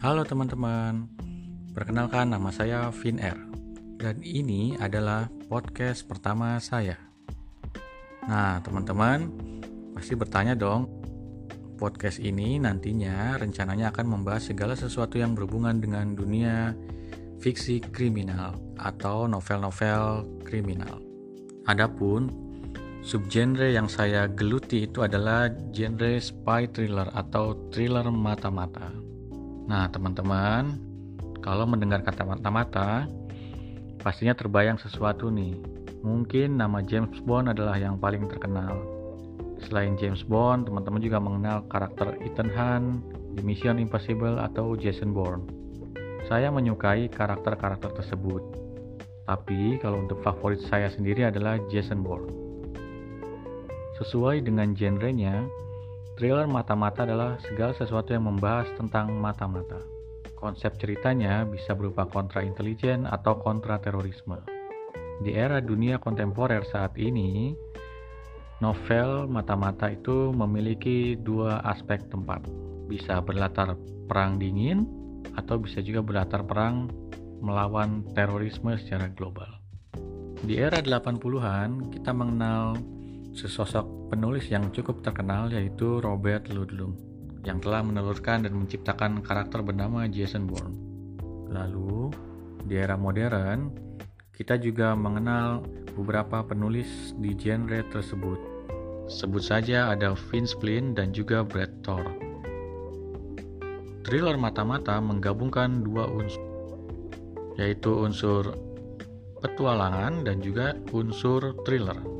Halo teman-teman, perkenalkan nama saya Vin R dan ini adalah podcast pertama saya. Nah, teman-teman pasti bertanya dong, podcast ini nantinya rencananya akan membahas segala sesuatu yang berhubungan dengan dunia fiksi kriminal atau novel-novel kriminal. Adapun subgenre yang saya geluti itu adalah genre spy thriller atau thriller mata-mata. Nah, teman-teman, kalau mendengar kata mata-mata, pastinya terbayang sesuatu nih. Mungkin nama James Bond adalah yang paling terkenal. Selain James Bond, teman-teman juga mengenal karakter Ethan Hunt di Mission Impossible atau Jason Bourne. Saya menyukai karakter-karakter tersebut. Tapi kalau untuk favorit saya sendiri adalah Jason Bourne. Sesuai dengan genrenya, Thriller mata-mata adalah segala sesuatu yang membahas tentang mata-mata. Konsep ceritanya bisa berupa kontra intelijen atau kontra terorisme. Di era dunia kontemporer saat ini, novel mata-mata itu memiliki dua aspek tempat. Bisa berlatar perang dingin atau bisa juga berlatar perang melawan terorisme secara global. Di era 80-an, kita mengenal sesosok penulis yang cukup terkenal yaitu Robert Ludlum yang telah menelurkan dan menciptakan karakter bernama Jason Bourne. Lalu, di era modern, kita juga mengenal beberapa penulis di genre tersebut. Sebut saja ada Vince Flynn dan juga Brad Thor. Thriller mata-mata menggabungkan dua unsur, yaitu unsur petualangan dan juga unsur thriller.